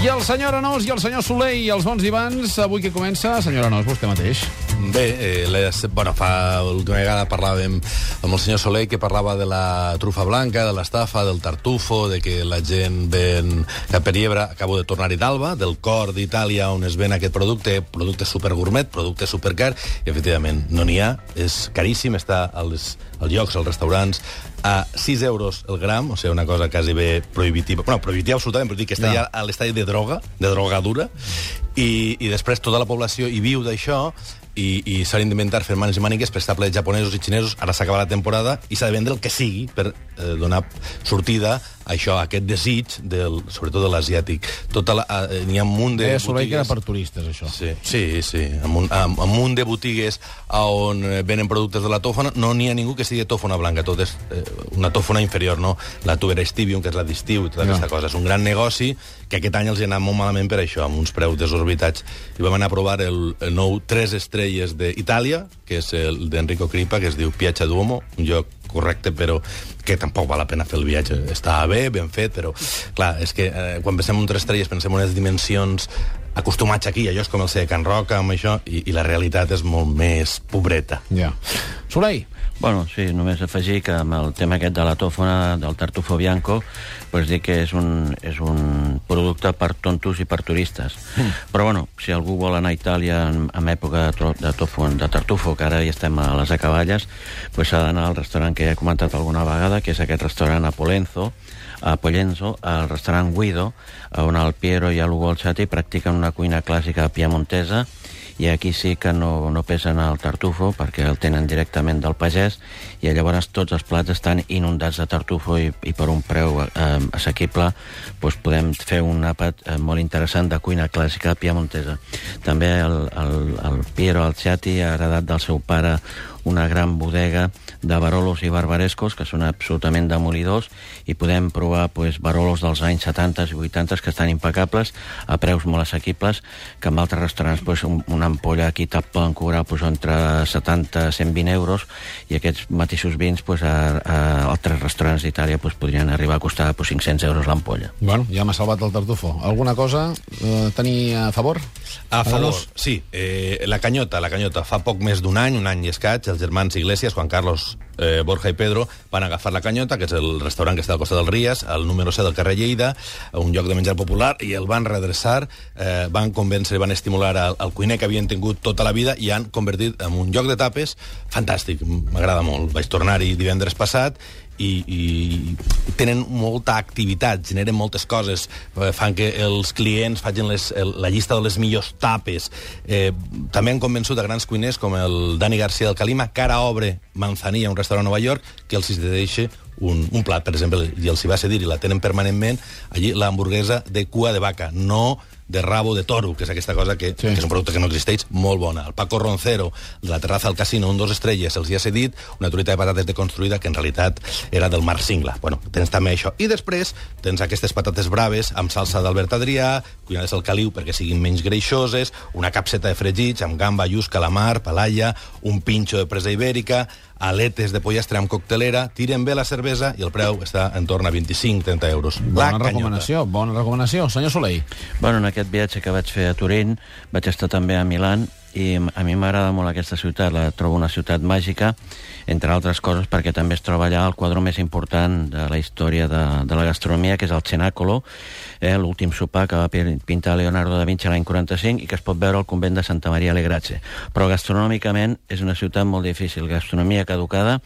I el senyor Anós i el senyor Soler i els bons divans, avui que comença, senyor Anós, vostè mateix. Bé, eh, les, bueno, fa l'última vegada parlàvem amb el senyor Soler que parlava de la trufa blanca, de l'estafa, del tartufo, de que la gent ven cap per llebre. Acabo de tornar-hi d'Alba, del cor d'Itàlia on es ven aquest producte, producte super gourmet, producte super car, i efectivament no n'hi ha, és caríssim, està als, als llocs, als restaurants, a 6 euros el gram, o sigui, una cosa quasi bé prohibitiva. Bueno, prohibitiva absolutament, però dir que està Ja. ja a l'estadi de droga, de drogadura, i, i després tota la població hi viu d'això, i, i s'han d'inventar fer mans i mànigues per estar plets japonesos i xinesos, ara s'acaba la temporada, i s'ha de vendre el que sigui per eh, donar sortida a això, a aquest desig, del, sobretot de l'asiàtic. Tota la, eh, N'hi ha un munt de Deia Soler que era botigues... per turistes, això. Sí, sí, sí. Amb un, amb, amb un munt de botigues on eh, venen productes de la tòfona, no n'hi ha ningú que sigui tòfona blanca, tot és eh, una tòfona inferior, no? La tubera estivium, que és la d'estiu, i tota Ja. aquesta cosa. És un gran negoci que aquest any els ha anat molt malament per això, amb uns preus desorbitats. I vam anar a provar el, el nou Tres Estrelles d'Itàlia, que és el d'Enrico Cripa, que es diu Piazza Duomo, un lloc correcte, però que tampoc val la pena fer el viatge. Està bé, ben fet, però, clar, és que eh, quan pensem en tres estrelles pensem en unes dimensions acostumats aquí, allò és com el ser Can Roca, amb això, i, i la realitat és molt més pobreta. Ja. Soler, Bueno, sí, només afegir que amb el tema aquest de la tòfona, del tartufo bianco, pues dir que és un, és un producte per tontos i per turistes. Mm. Però, bueno, si algú vol anar a Itàlia en, en època de, tro- de, tofo, de tartufo, que ara ja estem a les acaballes, pues s'ha d'anar al restaurant que ja he comentat alguna vegada, que és aquest restaurant a Polenzo, a Pollenzo, al restaurant Guido, on el Piero i l'Ugo Alciati practiquen una cuina clàssica piemontesa, i aquí sí que no, no pesen el tartufo perquè el tenen directament del pagès i llavors tots els plats estan inundats de tartufo i, i per un preu eh, assequible doncs podem fer un àpat eh, molt interessant de cuina clàssica piemontesa. També el, el, el Piero Alciati ha heredat del seu pare una gran bodega de barolos i barbarescos que són absolutament demolidors i podem provar pues, barolos dels anys 70 i 80 que estan impecables a preus molt assequibles que en altres restaurants pues, un, una ampolla aquí te'l poden cobrar pues, entre 70 i 120 euros i aquests mateixos vins pues, a, a altres restaurants d'Itàlia pues, podrien arribar a costar pues, 500 euros l'ampolla. bueno, ja m'ha salvat el tartufo. Alguna cosa eh, tenir a favor? A favor, Anós? sí. Eh, la Canyota, la Canyota. Fa poc més d'un any, un any i escaig, els germans Iglesias, Juan Carlos, eh, Borja i Pedro, van agafar la Canyota, que és el restaurant que està al costat del Ries, al número 7 del carrer Lleida, un lloc de menjar popular, i el van redreçar, eh, van convèncer van estimular al, al cuiner que havien tingut tota la vida i han convertit en un lloc de tapes fantàstic, m'agrada molt. Vaig tornar-hi divendres passat i, i tenen molta activitat, generen moltes coses, eh, fan que els clients facin les, el, la llista de les millors tapes. Eh, també han convençut a grans cuiners com el Dani García del Calima, que ara obre Manzanilla, un restaurant a Nova York, que els deixa un, un plat, per exemple, i els hi va cedir i la tenen permanentment, allí l'hamburguesa de cua de vaca, no de rabo de toro, que és aquesta cosa que, Sí. que és un producte que no existeix, molt bona. El Paco Roncero, de la terraza del casino, un dos estrelles, els hi ha cedit una truita de patates deconstruïda que en realitat era del Mar Singla. Bueno, tens també això. I després tens aquestes patates braves amb salsa d'Albert Adrià, cuinades al caliu perquè siguin menys greixoses, una capseta de fregits amb gamba, lluç, calamar, palalla, un pinxo de presa ibèrica, aletes de pollastre amb coctelera, tiren bé la cervesa i el preu està en torn a 25-30 euros. Bona Canyota. recomanació, bona recomanació. Senyor Soler, Bueno, en aquest viatge que vaig fer a Turín vaig estar també a Milan i a mi m'agrada molt aquesta ciutat, la trobo una ciutat màgica, entre altres coses perquè també es troba allà el quadre més important de la història de, de la gastronomia, que és el Cenacolo, eh, l'últim sopar que va pin- pintar Leonardo da Vinci l'any 45 i que es pot veure al convent de Santa Maria le Grazie. Però gastronòmicament és una ciutat molt difícil, gastronomia caducada,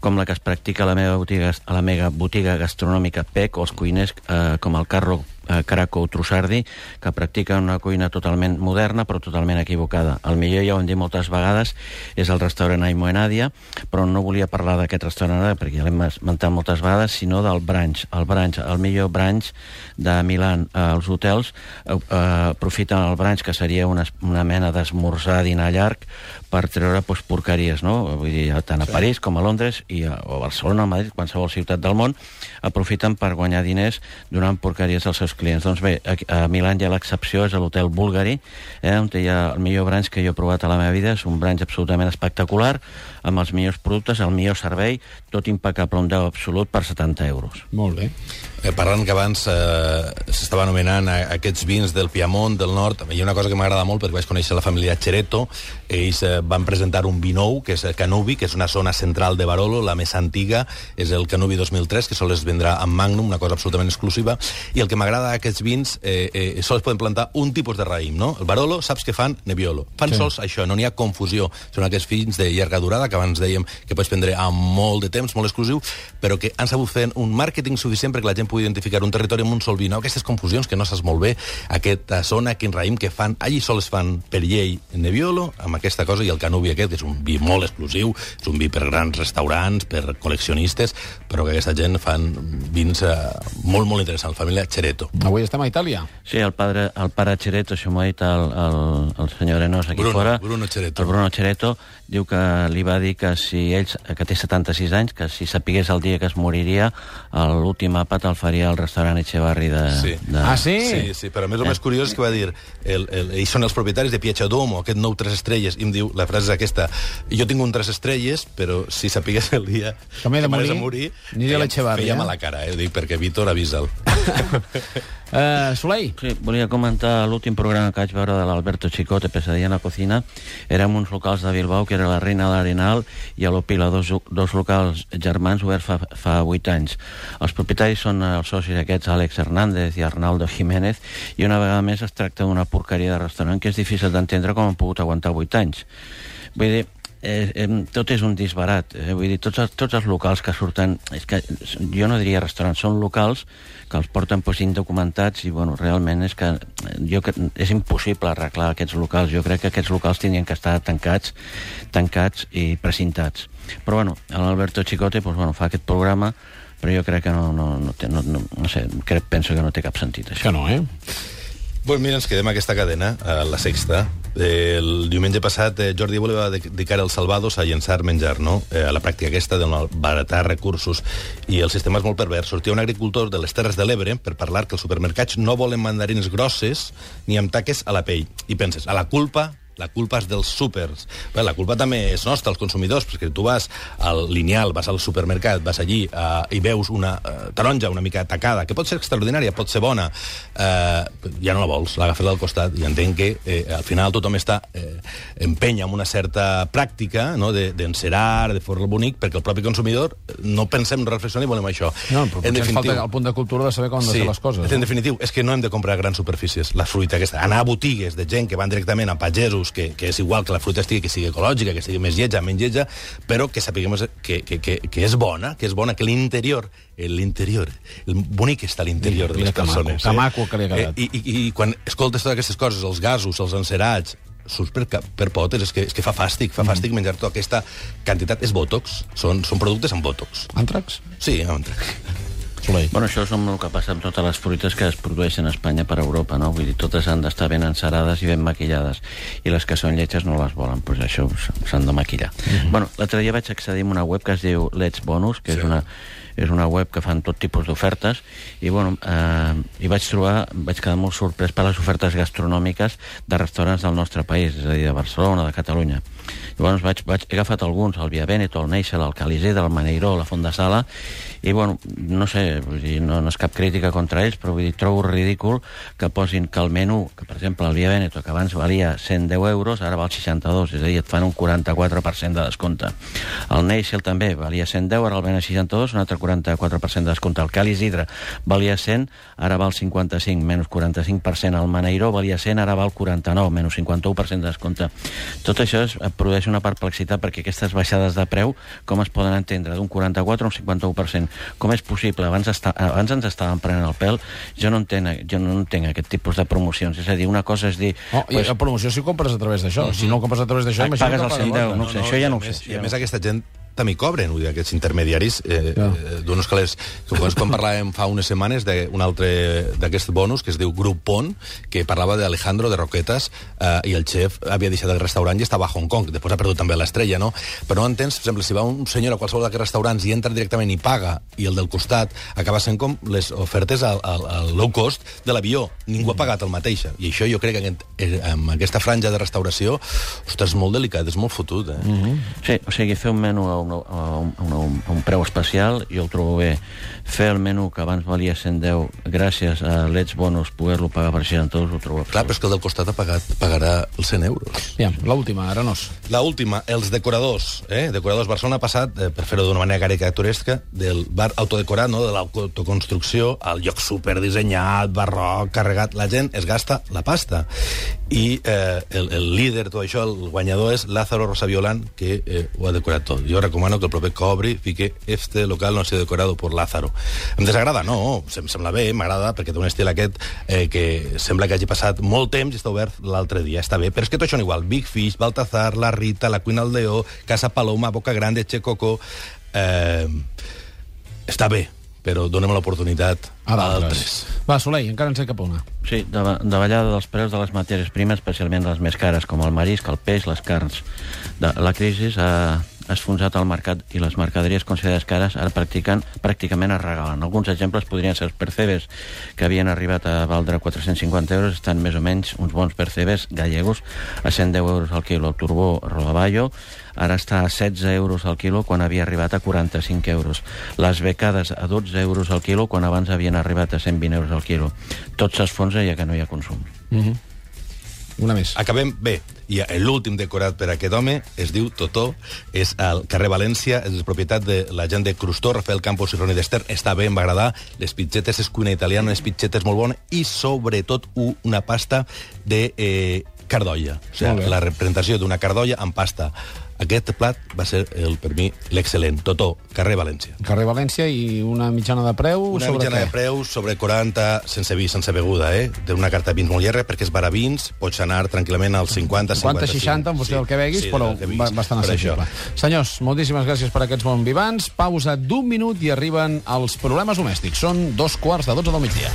com la que es practica a la meva botiga, a la meva botiga gastronòmica PEC, o els cuiners eh, com el Carro eh, Caraco Trussardi, que practiquen una cuina totalment moderna, però totalment equivocada. El millor, ja ho hem dit moltes vegades, és el restaurant Aimo Enadia, però no volia parlar d'aquest restaurant ara, perquè ja l'hem esmentat moltes vegades, sinó del brunch. El brunch, el millor brunch de Milan. Eh, els hotels eh, eh, aprofiten el brunch, que seria una, una mena d'esmorzar, dinar llarg, per treure pues, porqueries, no? Vull dir, tant a sí. París com a Londres i a, o a Barcelona, a Madrid, qualsevol ciutat del món, aprofiten per guanyar diners donant porqueries als seus clients. Doncs bé, a, a Milan ja l'excepció és l'hotel Bulgari, eh, on hi ha el millor branch que jo he provat a la meva vida, és un branch absolutament espectacular, amb els millors productes, el millor servei, tot impecable, un 10 absolut per 70 euros. molt bé. Eh, parlant que abans eh, s'estava anomenant a, aquests vins del Piemont, del nord, hi ha una cosa que m'agrada molt perquè vaig conèixer la família Chereto, ells eh, van presentar un vi nou, que és el Canubi, que és una zona central de Barolo, la més antiga, és el Canubi 2003, que sols es vendrà en Magnum, una cosa absolutament exclusiva, i el que m'agrada d'aquests vins, eh, eh, sols poden plantar un tipus de raïm, no? El Barolo, saps que fan? Nebbiolo. Fan sí. sols això, no n'hi ha confusió. Són aquests vins de llarga durada, que abans dèiem que pots prendre a molt de temps, molt exclusiu, però que han sabut fer un màrqueting suficient perquè la gent pugui identificar un territori amb un sol vi, no? Aquestes confusions que no saps molt bé, aquesta zona, quin raïm que fan, allí sols fan per llei Nebbiolo, amb aquesta cosa, i el Canubi aquest, que és un vi molt exclusiu, és un vi per grans restaurants, per col·leccionistes, però que aquesta gent fan vins eh, molt, molt interessants, família Chereto. Avui estem a Itàlia. Sí, el, padre, el pare Chereto, això m'ho ha dit el, el, el senyor Arenós aquí Bruno, fora. Bruno Chereto. El Bruno Chereto diu que li va dir que si ell, que té 76 anys, que si sapigués el dia que es moriria, l'últim àpat el faria al restaurant Echevarri de... Sí. de... Ah, sí? Sí, sí, però a més el més curiós és que va dir el, el, ells són els propietaris de Piazza Domo, aquest nou tres estrelles, i em diu, la frase és aquesta, jo tinc un tres estrelles, però si sapigués el dia Que m'he de morir, morir aniria a feia, l'Echevarri, feia eh? mala cara, eh? Dic, perquè Víctor avisa'l. Uh, Soleil, Sí, volia comentar l'últim programa que vaig veure de l'Alberto Chicote, Pesadilla en la cocina. Érem uns locals de Bilbao, que era la Reina de l'Arenal i a l'Opila, dos, dos locals germans oberts fa, fa 8 anys. Els propietaris són els socis aquests, Àlex Hernández i Arnaldo Jiménez, i una vegada més es tracta d'una porqueria de restaurant que és difícil d'entendre com han pogut aguantar 8 anys. Vull dir, eh, eh, tot és un disbarat. Eh? Vull dir, tots tots els locals que surten... És que jo no diria restaurants, són locals que els porten pues, indocumentats i, bueno, realment és que jo que és impossible arreglar aquests locals. Jo crec que aquests locals tindrien que estar tancats, tancats i precintats. Però, bueno, l'Alberto Chicote pues, bueno, fa aquest programa però jo crec que no, no, no, té, no, no, no sé, crec, penso que no té cap sentit, això. que no, eh? Pues mira, ens quedem a aquesta cadena, a la sexta. El diumenge passat eh, Jordi Évole va dedicar els salvados a llençar menjar, no? Eh, a la pràctica aquesta de baratar recursos. I el sistema és molt pervers. Sortia un agricultor de les Terres de l'Ebre per parlar que els supermercats no volen mandarines grosses ni amb taques a la pell. I penses, a la culpa la culpa és dels súpers. Bé, la culpa també és nostra, els consumidors, perquè tu vas al lineal, vas al supermercat, vas allí uh, i veus una uh, taronja una mica atacada, que pot ser extraordinària, pot ser bona, uh, ja no la vols, l'agafes al costat, i entenc que eh, al final tothom està eh, empenya amb una certa pràctica no, d'encerar, de, de fer-lo bonic, perquè el propi consumidor no pensem, no reflexionem i volem això. No, però potser ens falta el punt de cultura de saber com han de sí, fer les coses. En No? definitiu, és que no hem de comprar grans superfícies, la fruita aquesta. Anar a botigues de gent que van directament a pagesos, que, que és igual que la fruita estigui, que sigui ecològica, que sigui més lletja, menys lletja, però que sapiguem que, que, que, que és bona, que és bona, que l'interior, l'interior, el bonic està a l'interior de les que maco, persones. que maco que li ha quedat. Eh, i, i, I quan escoltes totes aquestes coses, els gasos, els encerats, surts per, cap- per potes, és que, és que fa fàstic, fa fàstic menjar tota aquesta quantitat. És botox, són, són productes amb botox. Àntrax? Sí, amb Soleil. Bueno, això és el que passa amb totes les fruites que es produeixen a Espanya per Europa, no? Vull dir, totes han d'estar ben encerades i ben maquillades. I les que són lletges no les volen, doncs això s'han de maquillar. Mm -hmm. Bueno, l'altre dia vaig accedir a una web que es diu Let's Bonus, que Sí. és una és una web que fan tot tipus d'ofertes i, bueno, eh, i vaig trobar, vaig quedar molt sorprès per les ofertes gastronòmiques de restaurants del nostre país, és a dir, de Barcelona, de Catalunya. Llavors vaig, vaig, he agafat alguns, el Via Veneto, el Neixel, el Calisé, del Maneiró, la Font de Sala, i, bueno, no sé, vull dir, no, no és cap crítica contra ells, però vull dir, trobo ridícul que posin que el menú, que per exemple el Via Veneto, que abans valia 110 euros, ara val 62, és a dir, et fan un 44% de descompte. El Neixel també valia 110, ara el ven a 62, un altre 44% de descompte. El Cal Isidre valia 100, ara val 55, menys 45%. El Maneiró valia 100, ara val 49, menys 51% de descompte. Tot això es, eh, produeix una perplexitat perquè aquestes baixades de preu com es poden entendre d'un 44 a un 51%. Com és possible? Abans, està, abans ens estàvem prenent el pèl. Jo no entenc, jo no entenc aquest tipus de promocions. És a dir, una cosa és dir... Oh, i la promoció si compres a través d'això. Si no compres a través d'això, Ah, pagues el pagues 110, l'altre. no ho sé, això ja no ho sé, I a no més aquesta gent també cobren, vull dir, aquests intermediaris, eh, Ja. eh, d'uns calés, quan, parlàvem fa unes setmanes d'un altre d'aquest bonus, que es diu Groupon, que parlava d'Alejandro de Roquetas, eh, i el xef havia deixat el restaurant i estava a Hong Kong, després ha perdut també l'estrella, no? Però no entens, per exemple, si va un senyor a qualsevol d'aquests restaurants i entra directament i paga, i el del costat acaba sent com les ofertes al, al, al low cost de l'avió. Ningú ha pagat el mateix. I això jo crec que eh, amb aquesta franja de restauració, ostres, és molt delicat, és molt fotut, eh? Sí, o sigui, fer un menú un, un, un, un preu especial, jo el trobo bé. Fer el menú que abans valia 110, gràcies a l'Eds Bonus, poder-lo pagar per 62, ho trobo Clar, però és que el del costat ha pagat, pagarà els 100 euros. Ja, l'última, Arenós. La última, els decoradors. Eh? Decoradors Barcelona ha passat, eh, per fer-ho d'una manera caricaturesca, del bar autodecorat, no? de l'autoconstrucció, al lloc superdissenyat, barroc, carregat. La gent es gasta la pasta. I eh, el, el líder de tot això, el guanyador, és Lázaro Rosaviolant, que eh, ho ha decorat tot. Jo recomano que el proper cobri fique este local no sido decorado por Lázaro. Em desagrada? No, em sembla bé, m'agrada, perquè té un estil aquest eh, que sembla que hagi passat molt temps i està obert l'altre dia. Està bé, però és que tot això igual. Big Fish, Baltazar, La Rita, La Cuina al Deó, Casa Paloma, Boca Grande, Che Coco... Eh, està bé, però donem l'oportunitat A d'altres. altres. Va, Soleil, encara en sé cap una. Sí, de, davallada dels preus de les matèries primes, especialment les més cares, com el marisc, el peix, les carns. De, la crisi ha, ha esfonsat el mercat i les mercaderies considerades cares ara practiquen, pràcticament es regalen. Alguns exemples podrien ser els percebes, que havien arribat a valdre 450 euros, estan més o menys uns bons percebes gallegos a 110 euros al quilo. El turbó Rodaballo ara està a 16 euros al quilo quan havia arribat a 45 euros. Les becades a 12 euros al quilo quan abans havien arribat a 120 euros al quilo. Tot s'esfonsa ja que no hi ha consum. Mm -hmm. Una més. Acabem bé. I l'últim decorat per aquest home es diu Totó, és al carrer València, és propietat de la gent de Crustó, Rafael Campos i Roni Dester. Està bé, em va agradar. Les pitxetes és cuina italiana, unes pitxetes molt bones i, sobretot, una pasta de eh, cardolla. O sigui, la representació d'una cardolla amb pasta. Aquest plat va ser, el, per mi, l'excel·lent. Totó, carrer València. Carrer València i una mitjana de preu Una sobre mitjana què? de preus sobre 40, sense vi, sense beguda, eh? Té una carta de vins molt llerra, perquè és bar a vins, pots anar tranquil·lament als 50, 50, 55. 60, en funció del que beguis, sí, però que beguis. ba- bastant Per assequible. Senyors, moltíssimes gràcies per aquests bons vivants. Pausa d'un minut i arriben els problemes domèstics. Són dos quarts de 12 del migdia.